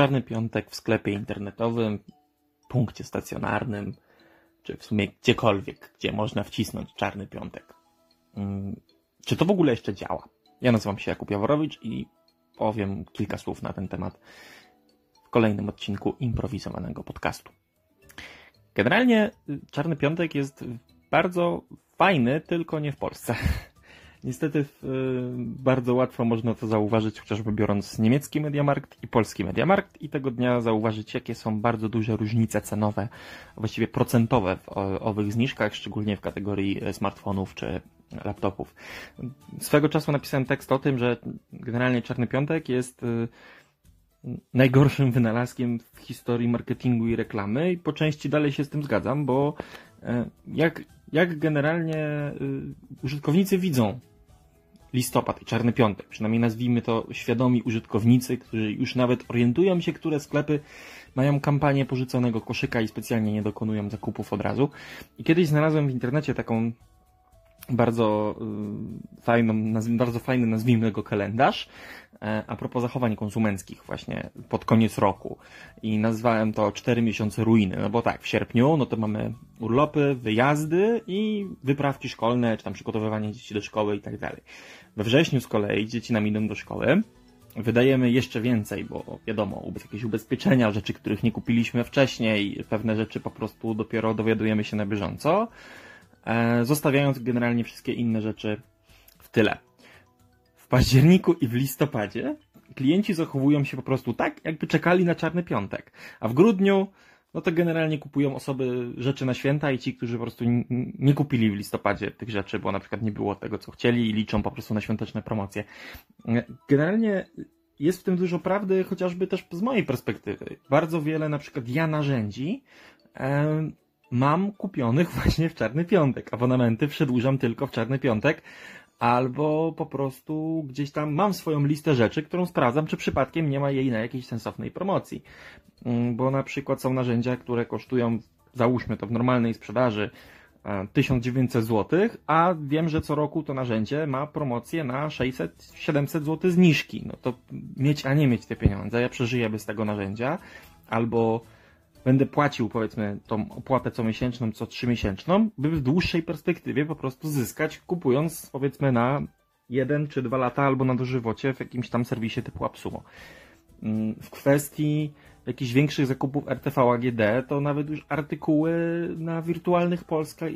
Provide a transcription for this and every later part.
czarny piątek w sklepie internetowym, punkcie stacjonarnym, czy w sumie gdziekolwiek, gdzie można wcisnąć czarny piątek. Mm, czy to w ogóle jeszcze działa? Ja nazywam się Jakub Jaworowicz i powiem kilka słów na ten temat w kolejnym odcinku improwizowanego podcastu. Generalnie Czarny Piątek jest bardzo fajny, tylko nie w Polsce. Niestety y, bardzo łatwo można to zauważyć, chociażby biorąc niemiecki Mediamarkt i polski Mediamarkt i tego dnia zauważyć, jakie są bardzo duże różnice cenowe, właściwie procentowe w owych zniżkach, szczególnie w kategorii smartfonów czy laptopów. Swego czasu napisałem tekst o tym, że generalnie Czarny Piątek jest y, najgorszym wynalazkiem w historii marketingu i reklamy i po części dalej się z tym zgadzam, bo y, jak, jak generalnie użytkownicy widzą listopad i czarny piątek. Przynajmniej nazwijmy to świadomi użytkownicy, którzy już nawet orientują się, które sklepy mają kampanię porzuconego koszyka i specjalnie nie dokonują zakupów od razu. I kiedyś znalazłem w internecie taką bardzo y, fajną, bardzo fajny, nazwijmy go kalendarz, e, a propos zachowań konsumenckich właśnie pod koniec roku. I nazwałem to 4 miesiące ruiny, no bo tak, w sierpniu, no to mamy urlopy, wyjazdy i wyprawki szkolne, czy tam przygotowywanie dzieci do szkoły i tak dalej. We wrześniu z kolei dzieci nam idą do szkoły, wydajemy jeszcze więcej, bo wiadomo, jakieś ubezpieczenia, rzeczy, których nie kupiliśmy wcześniej, pewne rzeczy po prostu dopiero dowiadujemy się na bieżąco. E, zostawiając generalnie wszystkie inne rzeczy w tyle. W październiku i w listopadzie klienci zachowują się po prostu tak, jakby czekali na czarny piątek, a w grudniu no to generalnie kupują osoby rzeczy na święta i ci, którzy po prostu nie kupili w listopadzie tych rzeczy, bo na przykład nie było tego, co chcieli i liczą po prostu na świąteczne promocje. Generalnie jest w tym dużo prawdy, chociażby też z mojej perspektywy. Bardzo wiele na przykład ja narzędzi mam kupionych właśnie w Czarny Piątek. Abonamenty przedłużam tylko w Czarny Piątek, albo po prostu gdzieś tam mam swoją listę rzeczy, którą sprawdzam, czy przypadkiem nie ma jej na jakiejś sensownej promocji. Mm, bo na przykład są narzędzia, które kosztują, załóżmy to w normalnej sprzedaży, 1900 zł, a wiem, że co roku to narzędzie ma promocję na 600-700 zł zniżki. No to mieć, a nie mieć te pieniądze. Ja przeżyję bez tego narzędzia, albo będę płacił powiedzmy tą opłatę co miesięczną, co trzymiesięczną, by w dłuższej perspektywie po prostu zyskać, kupując powiedzmy na jeden czy dwa lata albo na dożywocie w jakimś tam serwisie typu Absumo. Mm, w kwestii jakichś większych zakupów RTV AGD, to nawet już artykuły na wirtualnych Polska,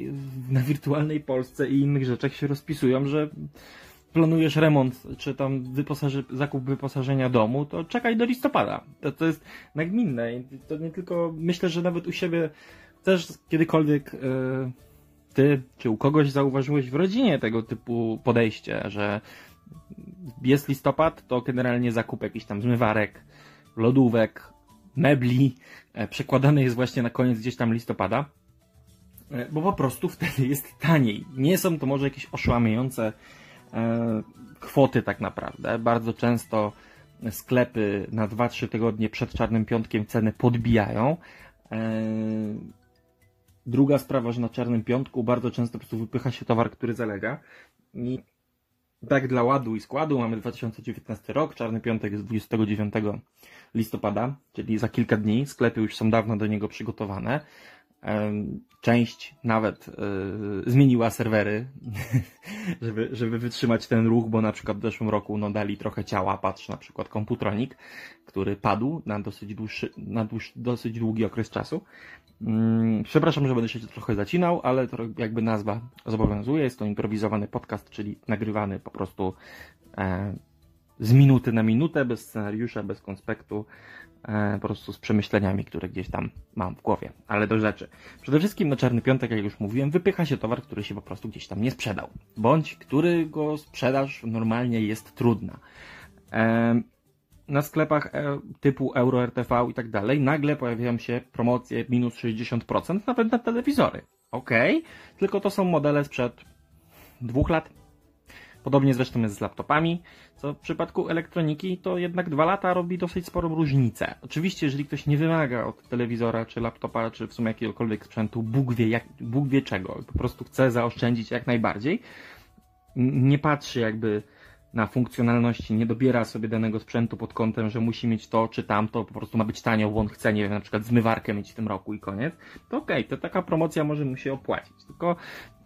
na wirtualnej Polsce i innych rzeczach się rozpisują, że planujesz remont, czy tam zakup wyposażenia domu, to czekaj do listopada. To, to jest nagminne. I to nie tylko, myślę, że nawet u siebie też kiedykolwiek yy, ty, czy u kogoś zauważyłeś w rodzinie tego typu podejście, że jest listopad, to generalnie zakup jakichś tam zmywarek, lodówek, mebli e, przekładany jest właśnie na koniec gdzieś tam listopada, e, bo po prostu wtedy jest taniej. Nie są to może jakieś oszłamiające kwoty tak naprawdę. Bardzo często sklepy na 2-3 tygodnie przed Czarnym Piątkiem ceny podbijają. E, druga sprawa, że na Czarnym Piątku bardzo często po prostu wypycha się towar, który zalega. I tak dla ładu i składu mamy 2019 rok, Czarny Piątek jest 29 listopada, czyli za kilka dni. Sklepy już są dawno do niego przygotowane. Część nawet yy, zmieniła serwery, żeby, żeby wytrzymać ten ruch, bo na przykład w zeszłym roku no, dali trochę ciała, patrz na przykład komputronik, który padł na dosyć, dłuższy, na dłuż, dosyć długi okres czasu. Yy, przepraszam, że będę się trochę zacinał, ale to jakby nazwa zobowiązuje. Jest to improwizowany podcast, czyli nagrywany po prostu e, z minuty na minutę, bez scenariusza, bez konspektu, po prostu z przemyśleniami, które gdzieś tam mam w głowie. Ale do rzeczy. Przede wszystkim na Czarny Piątek, jak już mówiłem, wypycha się towar, który się po prostu gdzieś tam nie sprzedał. Bądź którego sprzedaż normalnie jest trudna. E, na sklepach e, typu Euro, RTV i tak dalej nagle pojawiają się promocje minus 60% nawet na telewizory. Ok, tylko to są modele sprzed dwóch lat, Podobnie zresztą jest z laptopami, co w przypadku elektroniki to jednak dwa lata robi dosyć sporą różnicę. Oczywiście, jeżeli ktoś nie wymaga od telewizora, czy laptopa, czy w sumie jakiegokolwiek sprzętu, Bóg wie, jak, Bóg wie czego, po prostu chce zaoszczędzić jak najbardziej, nie patrzy jakby na funkcjonalności, nie dobiera sobie danego sprzętu pod kątem, że musi mieć to czy tamto, po prostu ma być tanio, bo on chce, nie wiem, na przykład zmywarkę mieć w tym roku i koniec, to okej, okay, to taka promocja może mu się opłacić. Tylko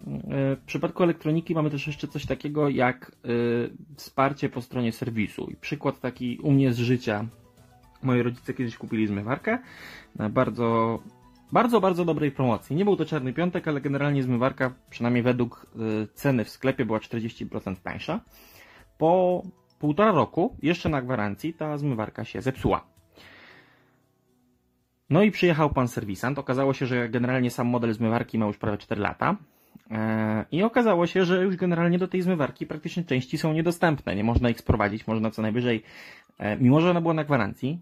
yy, w przypadku elektroniki mamy też jeszcze coś takiego jak yy, wsparcie po stronie serwisu. I przykład taki u mnie z życia. Moi rodzice kiedyś kupili zmywarkę na bardzo bardzo, bardzo dobrej promocji. Nie był to czarny piątek, ale generalnie zmywarka, przynajmniej według y, ceny w sklepie, była 40% tańsza. Po półtora roku, jeszcze na gwarancji, ta zmywarka się zepsuła. No i przyjechał pan serwisant. Okazało się, że generalnie sam model zmywarki ma już prawie 4 lata. E, I okazało się, że już generalnie do tej zmywarki praktycznie części są niedostępne. Nie można ich sprowadzić, można co najwyżej, e, mimo że ona była na gwarancji,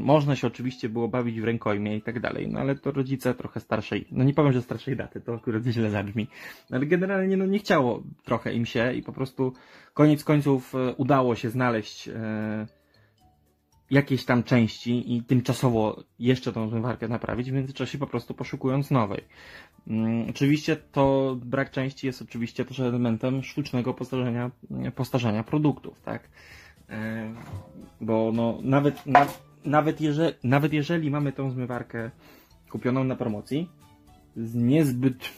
można się oczywiście było bawić w rękojmie i tak dalej, no ale to rodzice trochę starszej, no nie powiem, że starszej daty, to akurat źle zabrzmi, ale generalnie no nie chciało trochę im się i po prostu koniec końców e, udało się znaleźć e, jakieś tam części i tymczasowo jeszcze tą zmywarkę naprawić, w międzyczasie po prostu poszukując nowej. Mm, oczywiście to brak części jest oczywiście też elementem sztucznego postarzenia, postarzenia produktów, tak? E, bo no, nawet, na, nawet, jeżeli, nawet jeżeli mamy tą zmywarkę kupioną na promocji z niezbyt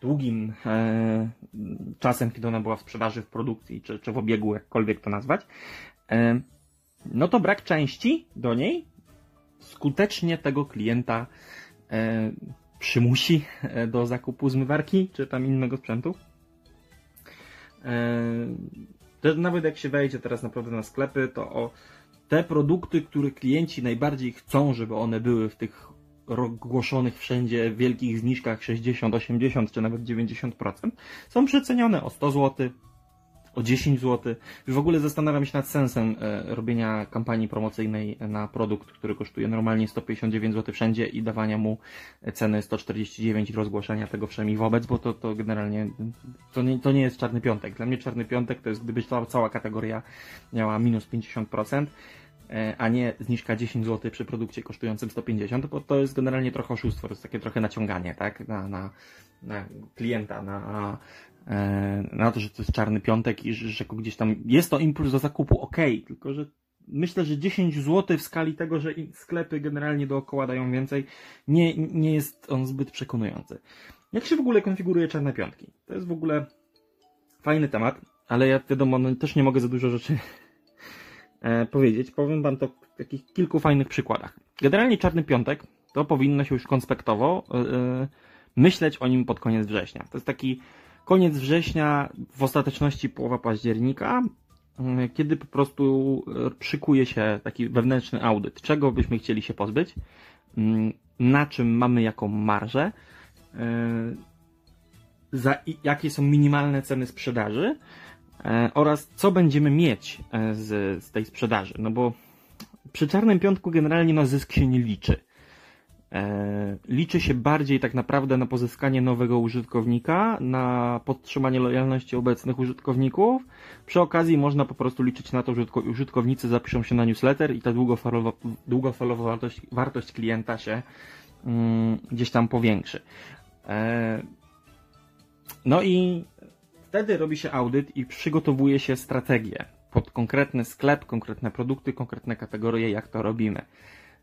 długim e, czasem, kiedy ona była w sprzedaży, w produkcji, czy, czy w obiegu, jakkolwiek to nazwać, e, no to brak części do niej skutecznie tego klienta e, przymusi e, do zakupu zmywarki, czy tam innego sprzętu. Nawet jak się wejdzie teraz naprawdę na sklepy, to o te produkty, które klienci najbardziej chcą, żeby one były w tych ogłoszonych wszędzie wielkich zniżkach 60, 80 czy nawet 90%, są przecenione o 100 zł, o 10 zł. W ogóle zastanawiam się nad sensem e, robienia kampanii promocyjnej na produkt, który kosztuje normalnie 159 zł wszędzie i dawania mu ceny 149 i rozgłaszania tego wszemi wobec, bo to, to generalnie to nie, to nie jest czarny piątek. Dla mnie czarny piątek to jest gdyby cała, cała kategoria miała minus 50%, e, a nie zniżka 10 zł przy produkcie kosztującym 150, bo to jest generalnie trochę oszustwo, to jest takie trochę naciąganie, tak, na, na, na klienta, na, na to, że to jest czarny piątek i że, że gdzieś tam jest to impuls do zakupu, ok, tylko że myślę, że 10 zł w skali tego, że sklepy generalnie dookoła dają więcej, nie, nie jest on zbyt przekonujący. Jak się w ogóle konfiguruje czarne piątki? To jest w ogóle fajny temat, ale ja wiadomo, no, też nie mogę za dużo rzeczy e, powiedzieć. Powiem Wam to w takich kilku fajnych przykładach. Generalnie czarny piątek to powinno się już konspektowo e, myśleć o nim pod koniec września. To jest taki koniec września, w ostateczności połowa października, mm, kiedy po prostu e, szykuje się taki wewnętrzny audyt, czego byśmy chcieli się pozbyć, mm, na czym mamy jaką marżę, e, za jakie są minimalne ceny sprzedaży e, oraz co będziemy mieć z, z tej sprzedaży. No bo przy czarnym piątku generalnie no zysk się nie liczy. E, liczy się bardziej tak naprawdę na pozyskanie nowego użytkownika, na podtrzymanie lojalności obecnych użytkowników. Przy okazji można po prostu liczyć na to, że użytkownicy zapiszą się na newsletter i ta długofalowa, długofalowa wartość, wartość klienta się mm, gdzieś tam powiększy. E, no i wtedy robi się audyt i przygotowuje się strategię pod konkretny sklep, konkretne produkty, konkretne kategorie, jak to robimy.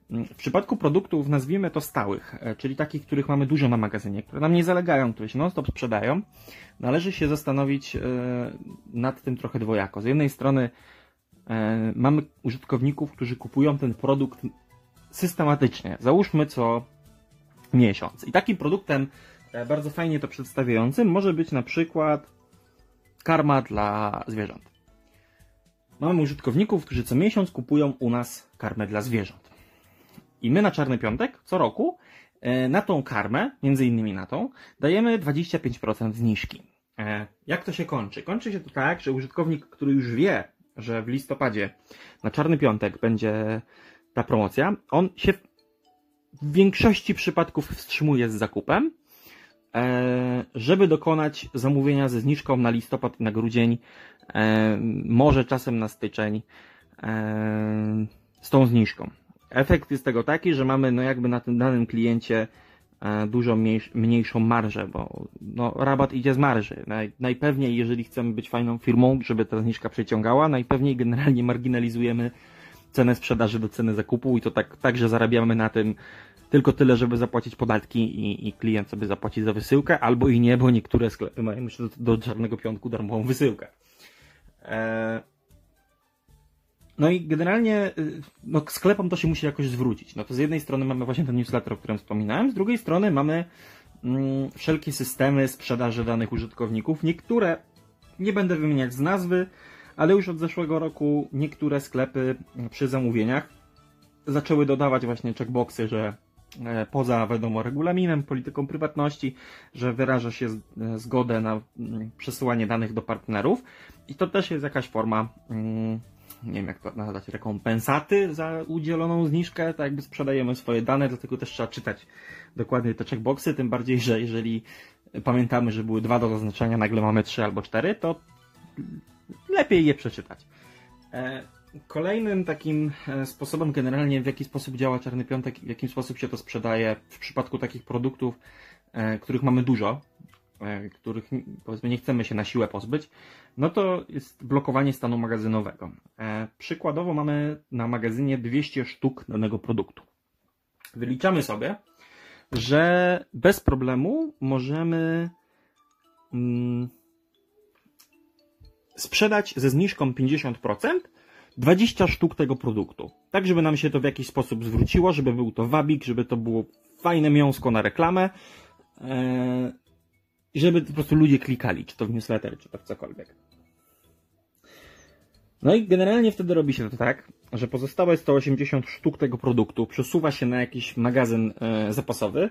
W przypadku produktów, nazwijmy to stałych, e, czyli takich, których mamy dużo na magazynie, które nam nie zalegają, które się non-stop sprzedają, należy się zastanowić e, nad tym trochę dwojako. Z jednej strony e, mamy użytkowników, którzy kupują ten produkt systematycznie, załóżmy co miesiąc. I takim produktem bardzo fajnie to przedstawiającym może być na przykład karma dla zwierząt. Mamy użytkowników, którzy co miesiąc kupują u nas karmę dla zwierząt. I my na Czarny Piątek co roku e, na tą karmę, między innymi na tą, dajemy 25% zniżki. E, jak to się kończy? Kończy się to tak, że użytkownik, który już wie, że w listopadzie na Czarny Piątek będzie ta promocja, on się w większości przypadków wstrzymuje z zakupem, e, żeby dokonać zamówienia ze zniżką na listopad i na grudzień, może czasem na styczeń z tą zniżką. Efekt jest tego taki, że mamy no jakby na tym danym kliencie e, dużo mniejszą marżę, bo no, rabat idzie z marży. Naj, najpewniej, jeżeli chcemy być fajną firmą, żeby ta zniżka przyciągała, najpewniej generalnie marginalizujemy cenę sprzedaży do ceny zakupu i to tak, tak że zarabiamy na tym tylko tyle, żeby zapłacić podatki i, i klient sobie zapłaci za wysyłkę, albo i nie, bo niektóre sklepy mają jeszcze do, do czarnego piątku darmową wysyłkę. Eee... No i generalnie y, no, sklepom to się musi jakoś zwrócić. No to z jednej strony mamy właśnie ten newsletter, o którym wspominałem, z drugiej strony mamy mm, wszelkie systemy sprzedaży danych użytkowników. Niektóre nie będę wymieniać z nazwy, ale już od zeszłego roku niektóre sklepy przy zamówieniach zaczęły dodawać właśnie checkboxy, że e, poza wiadomo regulaminem, polityką prywatności, że wyraża się e, zgodę na mm, przesyłanie danych do partnerów i to też jest jakaś forma mm, nie wiem jak to nazwać, rekompensaty za udzieloną zniżkę, tak jakby sprzedajemy swoje dane, dlatego też trzeba czytać dokładnie te checkboxy, tym bardziej, że jeżeli pamiętamy, że były dwa do zaznaczenia, nagle mamy trzy albo cztery, to lepiej je przeczytać. E, kolejnym takim e, sposobem generalnie, w jaki sposób działa Czarny Piątek, w jaki sposób się to sprzedaje w przypadku takich produktów, e, których mamy dużo, których powiedzmy nie chcemy się na siłę pozbyć, no to jest blokowanie stanu magazynowego. Przykładowo mamy na magazynie 200 sztuk danego produktu. Wyliczamy sobie, że bez problemu możemy mm, sprzedać ze zniżką 50% 20 sztuk tego produktu. Tak, żeby nam się to w jakiś sposób zwróciło, żeby był to wabik, żeby to było fajne miąsko na reklamę e, i żeby po prostu ludzie klikali, czy to w newsletter, czy to w cokolwiek. No i generalnie wtedy robi się to tak, że pozostałe 180 sztuk tego produktu przesuwa się na jakiś magazyn e, zapasowy.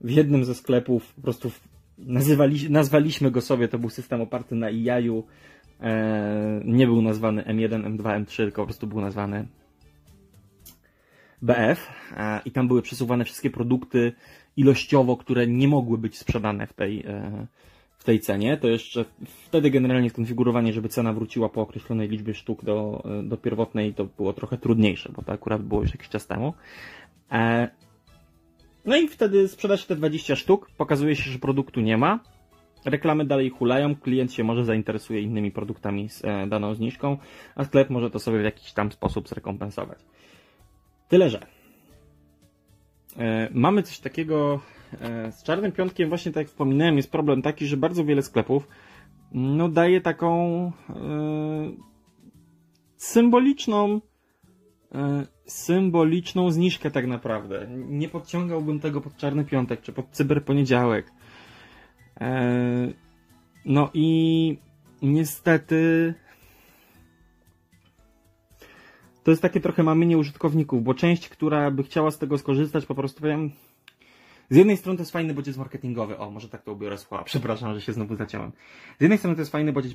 W jednym ze sklepów po prostu nazywali, nazwaliśmy go sobie, to był system oparty na IAU, E, nie był nazwany M1, M2, M3, tylko po prostu był nazwany BF e, i tam były przesuwane wszystkie produkty ilościowo, które nie mogły być sprzedane w tej, e, w tej cenie. To jeszcze wtedy generalnie skonfigurowanie, żeby cena wróciła po określonej liczbie sztuk do, do pierwotnej, to było trochę trudniejsze, bo to akurat było już jakiś czas temu. No i wtedy sprzeda się te 20 sztuk, pokazuje się, że produktu nie ma, Reklamy dalej hulają, klient się może zainteresuje innymi produktami z e, daną zniżką, a sklep może to sobie w jakiś tam sposób zrekompensować. Tyle, że e, mamy coś takiego e, z czarnym piątkiem, właśnie tak jak wspominałem, jest problem taki, że bardzo wiele sklepów no, daje taką symboliczną symboliczną zniżkę tak naprawdę. Nie podciągałbym tego pod czarny piątek czy pod cyberponiedziałek. E, no i niestety to jest takie trochę mamienie użytkowników, bo część, która by chciała z tego skorzystać, po prostu powiem, z jednej strony to jest fajny bodziec marketingowy. O, może tak to ubiorę słowa. Przepraszam, że się znowu zaciąłem. Z jednej strony to jest fajny bodziec,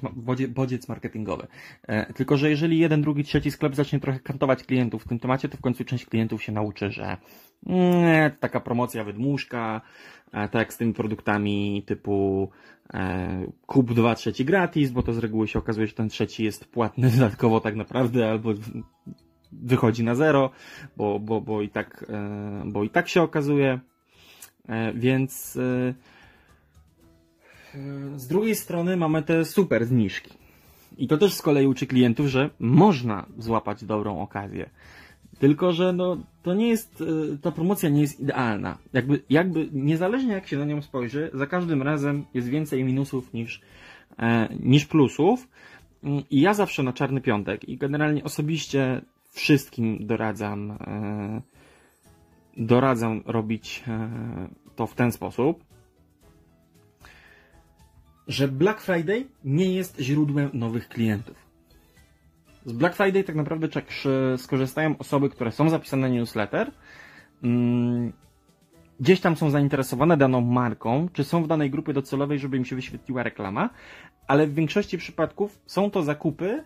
bodziec marketingowy. E, tylko, że jeżeli jeden, drugi, trzeci sklep zacznie trochę kantować klientów w tym temacie, to w końcu część klientów się nauczy, że mm, taka promocja wydmuszka, e, tak z tymi produktami typu e, kup dwa trzeci gratis, bo to z reguły się okazuje, że ten trzeci jest płatny dodatkowo tak naprawdę, albo wychodzi na zero, bo, bo, bo, i, tak, e, bo i tak się okazuje. E, więc e, e, z drugiej strony mamy te super zniżki. I to też z kolei uczy klientów, że można złapać dobrą okazję. Tylko, że no, to nie jest, ta promocja nie jest idealna. Jakby, jakby, niezależnie jak się na nią spojrzy, za każdym razem jest więcej minusów niż, niż plusów. I ja zawsze na czarny piątek i generalnie osobiście wszystkim doradzam doradzam robić to w ten sposób, że Black Friday nie jest źródłem nowych klientów. Z Black Friday tak naprawdę skorzystają osoby, które są zapisane na newsletter, mm, gdzieś tam są zainteresowane daną marką, czy są w danej grupie docelowej, żeby im się wyświetliła reklama, ale w większości przypadków są to zakupy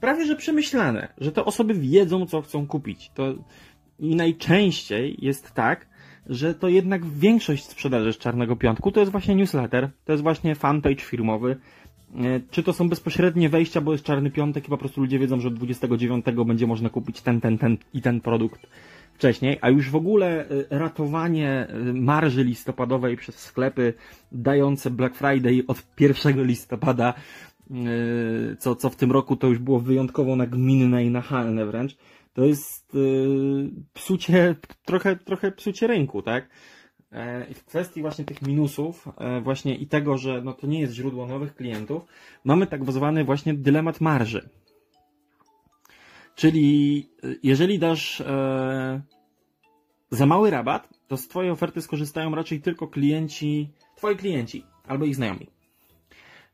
prawie że przemyślane, że te osoby wiedzą, co chcą kupić. To i najczęściej jest tak, że to jednak większość sprzedaży z Czarnego Piątku to jest właśnie newsletter, to jest właśnie fanpage firmowy, e, czy to są bezpośrednie wejścia, bo jest Czarny Piątek i po prostu ludzie wiedzą, że od 29 będzie można kupić ten, ten, ten i ten produkt wcześniej, a już w ogóle ratowanie marży listopadowej przez sklepy dające Black Friday od 1 listopada, co, co w tym roku to już było wyjątkowo nagminne i nachalne wręcz, to jest psucie, trochę, trochę psucie rynku, tak? E, w kwestii właśnie tych minusów, e, właśnie i tego, że no to nie jest źródło nowych klientów, mamy tak zwany właśnie dylemat marży. Czyli e, jeżeli dasz e, za mały rabat, to z Twojej oferty skorzystają raczej tylko klienci, Twoi klienci albo ich znajomi.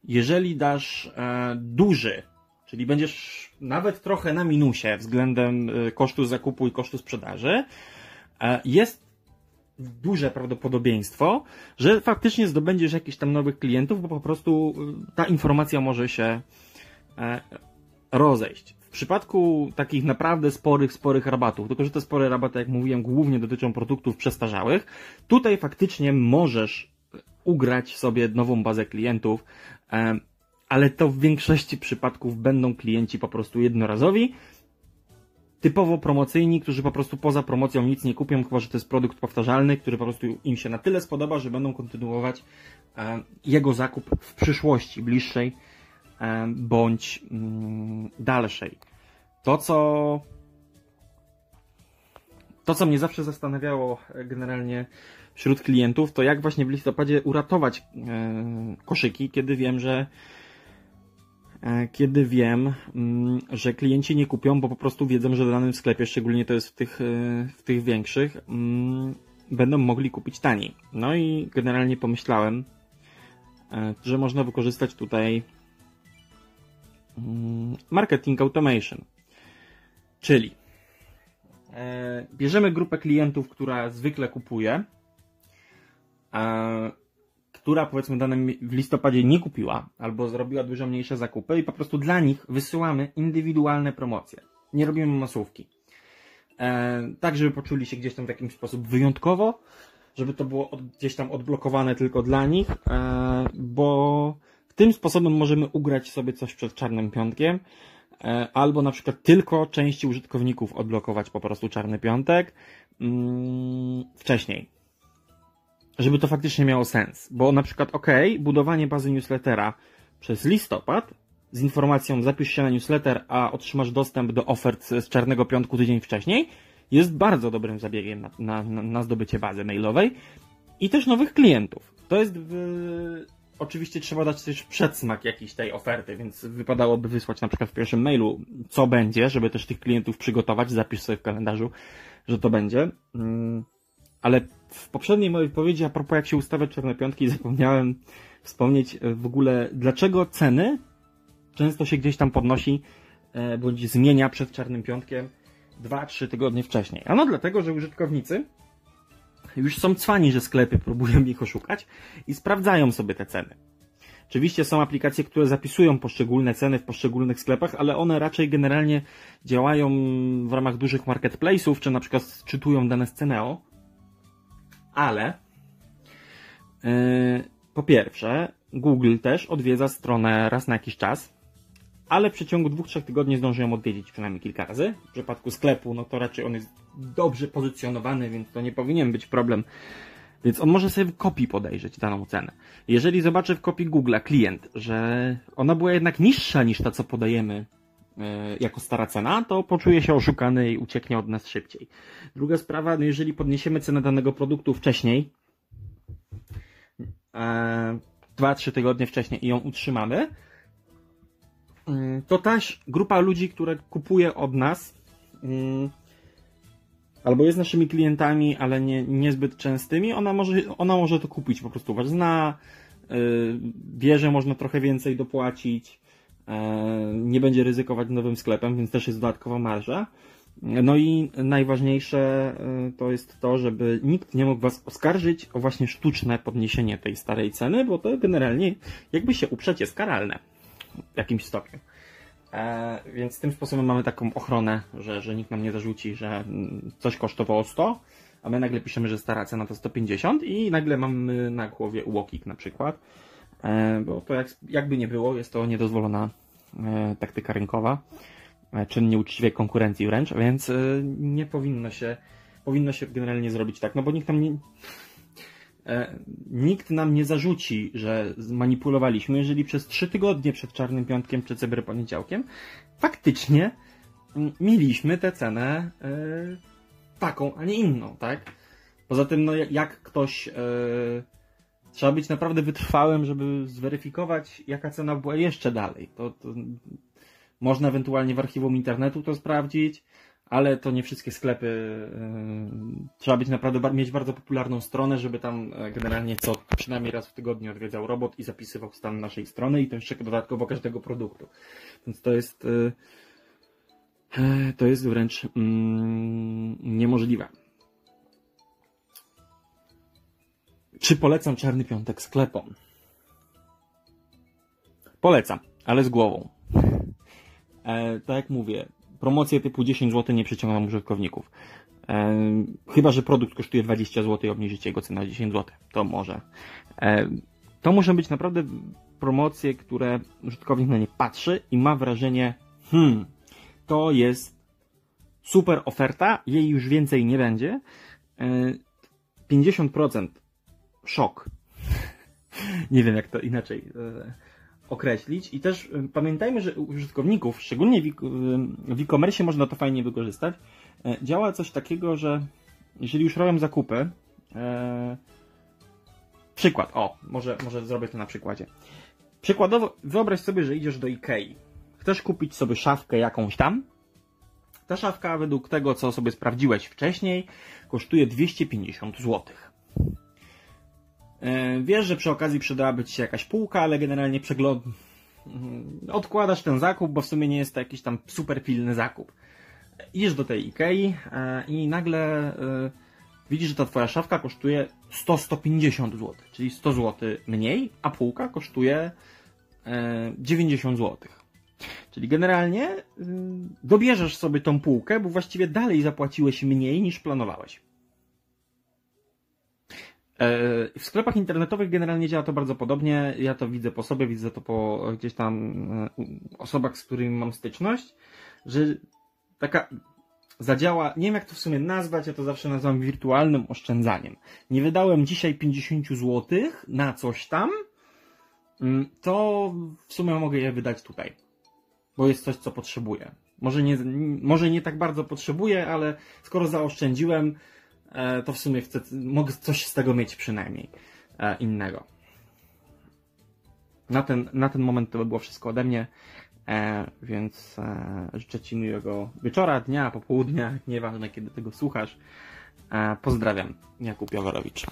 Jeżeli dasz e, duży, czyli będziesz nawet trochę na minusie względem kosztu zakupu i kosztu sprzedaży, e, jest duże prawdopodobieństwo, że faktycznie zdobędziesz jakichś tam nowych klientów, bo po prostu ta informacja może się e, rozejść. W przypadku takich naprawdę sporych, sporych rabatów, tylko że te spore rabaty, jak mówiłem, głównie dotyczą produktów przestarzałych, tutaj faktycznie możesz ugrać sobie nową bazę klientów, ale to w większości przypadków będą klienci po prostu jednorazowi, typowo promocyjni, którzy po prostu poza promocją nic nie kupią, chyba że to jest produkt powtarzalny, który po prostu im się na tyle spodoba, że będą kontynuować jego zakup w przyszłości bliższej bądź mm, dalszej. To, co to, co mnie zawsze zastanawiało e, generalnie wśród klientów, to jak właśnie w listopadzie uratować koszyki, kiedy wiem, że E, kiedy wiem, mm, że klienci nie kupią, bo po prostu wiedzą, że w danym sklepie, szczególnie to jest w tych, e, w tych większych, mm, będą mogli kupić taniej. No i generalnie pomyślałem, e, że można wykorzystać tutaj mm, marketing automation. Czyli bierzemy grupę klientów, która zwykle kupuje, która powiedzmy danym w listopadzie nie kupiła albo zrobiła dużo mniejsze zakupy i po prostu dla nich wysyłamy indywidualne promocje. Nie robimy masówki. E, tak, żeby poczuli się gdzieś tam w jakiś sposób wyjątkowo, żeby to było gdzieś tam odblokowane tylko dla nich, e, bo tym sposobem możemy ugrać sobie coś przed czarnym piątkiem, e, albo na przykład tylko części użytkowników odblokować po prostu czarny piątek mm, wcześniej żeby to faktycznie miało sens. Bo na przykład, ok, budowanie bazy newslettera przez listopad z informacją zapisz się na newsletter, a otrzymasz dostęp do ofert z czarnego piątku tydzień wcześniej, jest bardzo dobrym zabiegiem na, na, na zdobycie bazy mailowej i też nowych klientów. To jest w... Oczywiście trzeba dać też przedsmak jakiejś tej oferty, więc wypadałoby wysłać na przykład w pierwszym mailu, co będzie, żeby też tych klientów przygotować. Zapisz sobie w kalendarzu, że to będzie. Mm, ale w poprzedniej mojej wypowiedzi a propos jak się ustawia czarne piątki zapomniałem wspomnieć w ogóle dlaczego ceny często się gdzieś tam podnosi e, bądź zmienia przed czarnym piątkiem 2-3 tygodnie wcześniej. Ano dlatego, że użytkownicy już są cwani, że sklepy próbują ich oszukać i sprawdzają sobie te ceny. Oczywiście są aplikacje, które zapisują poszczególne ceny w poszczególnych sklepach, ale one raczej generalnie działają w ramach dużych marketplace'ów, czy na przykład czytują dane z Ceneo, ale yy, po pierwsze, Google też odwiedza stronę raz na jakiś czas, ale w przeciągu dwóch, trzech tygodni zdąży ją odwiedzić przynajmniej kilka razy. W przypadku sklepu, no to raczej on jest dobrze pozycjonowany, więc to nie powinien być problem. Więc on może sobie w kopii podejrzeć daną cenę. Jeżeli zobaczy w kopii Google klient, że ona była jednak niższa niż ta, co podajemy jako stara cena, to poczuje się oszukany i ucieknie od nas szybciej. Druga sprawa, no jeżeli podniesiemy cenę danego produktu wcześniej, 2-3 e, tygodnie wcześniej i ją utrzymamy, mm, to też grupa ludzi, które kupuje od nas, mm, albo jest naszymi klientami, ale nie, niezbyt częstymi, ona może, ona może to kupić po prostu, was zna, e, wie, że można trochę więcej dopłacić, E, nie będzie ryzykować nowym sklepem, więc też jest dodatkowa marża. No i najważniejsze e, to jest to, żeby nikt nie mógł Was oskarżyć o właśnie sztuczne podniesienie tej starej ceny, bo to generalnie jakby się uprzeć jest karalne w jakimś stopniu. E, więc tym sposobem mamy taką ochronę, że, że nikt nam nie zarzuci, że coś kosztowało 100, a my nagle piszemy, że stara cena to 150 i nagle mamy na głowie UOKiK na przykład E, bo to jak, jakby nie było, jest to niedozwolona e, taktyka rynkowa, e, czyn nieuczciwej konkurencji wręcz, więc nie powinno się powinno się generalnie zrobić tak, no bo nikt nam nie, e, nikt nam nie zarzuci, że zmanipulowaliśmy, jeżeli przez trzy tygodnie przed Czarnym Piątkiem czy Cyberponiedziałkiem faktycznie mm, mieliśmy tę cenę e, taką, a nie inną, tak? Poza tym, no jak ktoś. Trzeba być naprawdę wytrwałym, żeby zweryfikować, jaka cena była jeszcze dalej. To, to można ewentualnie w archiwum internetu to sprawdzić, ale to nie wszystkie sklepy. e, trzeba być naprawdę mieć bardzo popularną stronę, żeby tam e, generalnie co przynajmniej raz w tygodniu odwiedzał robot i zapisywał stan naszej strony i to jeszcze dodatkowo każdego produktu. Więc to jest. e, e, to jest wręcz mm, niemożliwe. Czy polecam Czarny Piątek sklepom? Polecam, ale z głową. E, tak jak mówię, promocje typu 10 zł nie przyciągną użytkowników. E, chyba, że produkt kosztuje 20 zł i obniżycie jego cenę na 10 zł. To może. E, to muszą być naprawdę promocje, które użytkownik na nie patrzy i ma wrażenie, hmm, to jest super oferta, jej już więcej nie będzie. E, 50% szok. nie wiem, jak to inaczej e, określić. I też e, pamiętajmy, że użytkowników, szczególnie w, e- w e-commerce można to fajnie wykorzystać, działa coś takiego, że jeżeli już robią zakupy, przykład, o, może, może zrobię to na przykładzie. Przykładowo, wyobraź sobie, że idziesz do Ikei. Chcesz kupić sobie szafkę jakąś tam. Ta szafka, według tego, co sobie sprawdziłeś wcześniej, kosztuje 250 złotych. E, Wiesz, że przy okazji przydałaby ci się jakaś półka, ale generalnie przegląd... mm, odkładasz ten zakup, bo w sumie nie jest to jakiś tam super pilny zakup. Idziesz do tej Ikei e, i nagle e, widzisz, że ta twoja szafka kosztuje 100-150 zł, czyli 100 zł mniej, a półka kosztuje e, 90 zł. Czyli generalnie dobierzesz sobie tą półkę, bo właściwie dalej zapłaciłeś mniej niż planowałeś. E, W sklepach internetowych generalnie działa to bardzo podobnie. Ja to widzę po sobie, widzę to po gdzieś tam e, osobach, z którymi mam styczność, że taka zadziała, nie wiem jak to w sumie nazwać, ja to zawsze nazywam wirtualnym oszczędzaniem. Nie wydałem dzisiaj 50 zł na coś tam, mm, to w sumie mogę je wydać tutaj, bo jest coś, co potrzebuję. Może nie, może nie tak bardzo potrzebuję, ale skoro zaoszczędziłem, to w sumie chcę, mogę coś z tego mieć przynajmniej e, innego. Na ten, na ten moment to by było wszystko ode mnie, e, więc e, życzę Ci miłego wieczora, dnia, popołudnia, nieważne kiedy tego słuchasz. E, pozdrawiam, Jakub Jaworowicz.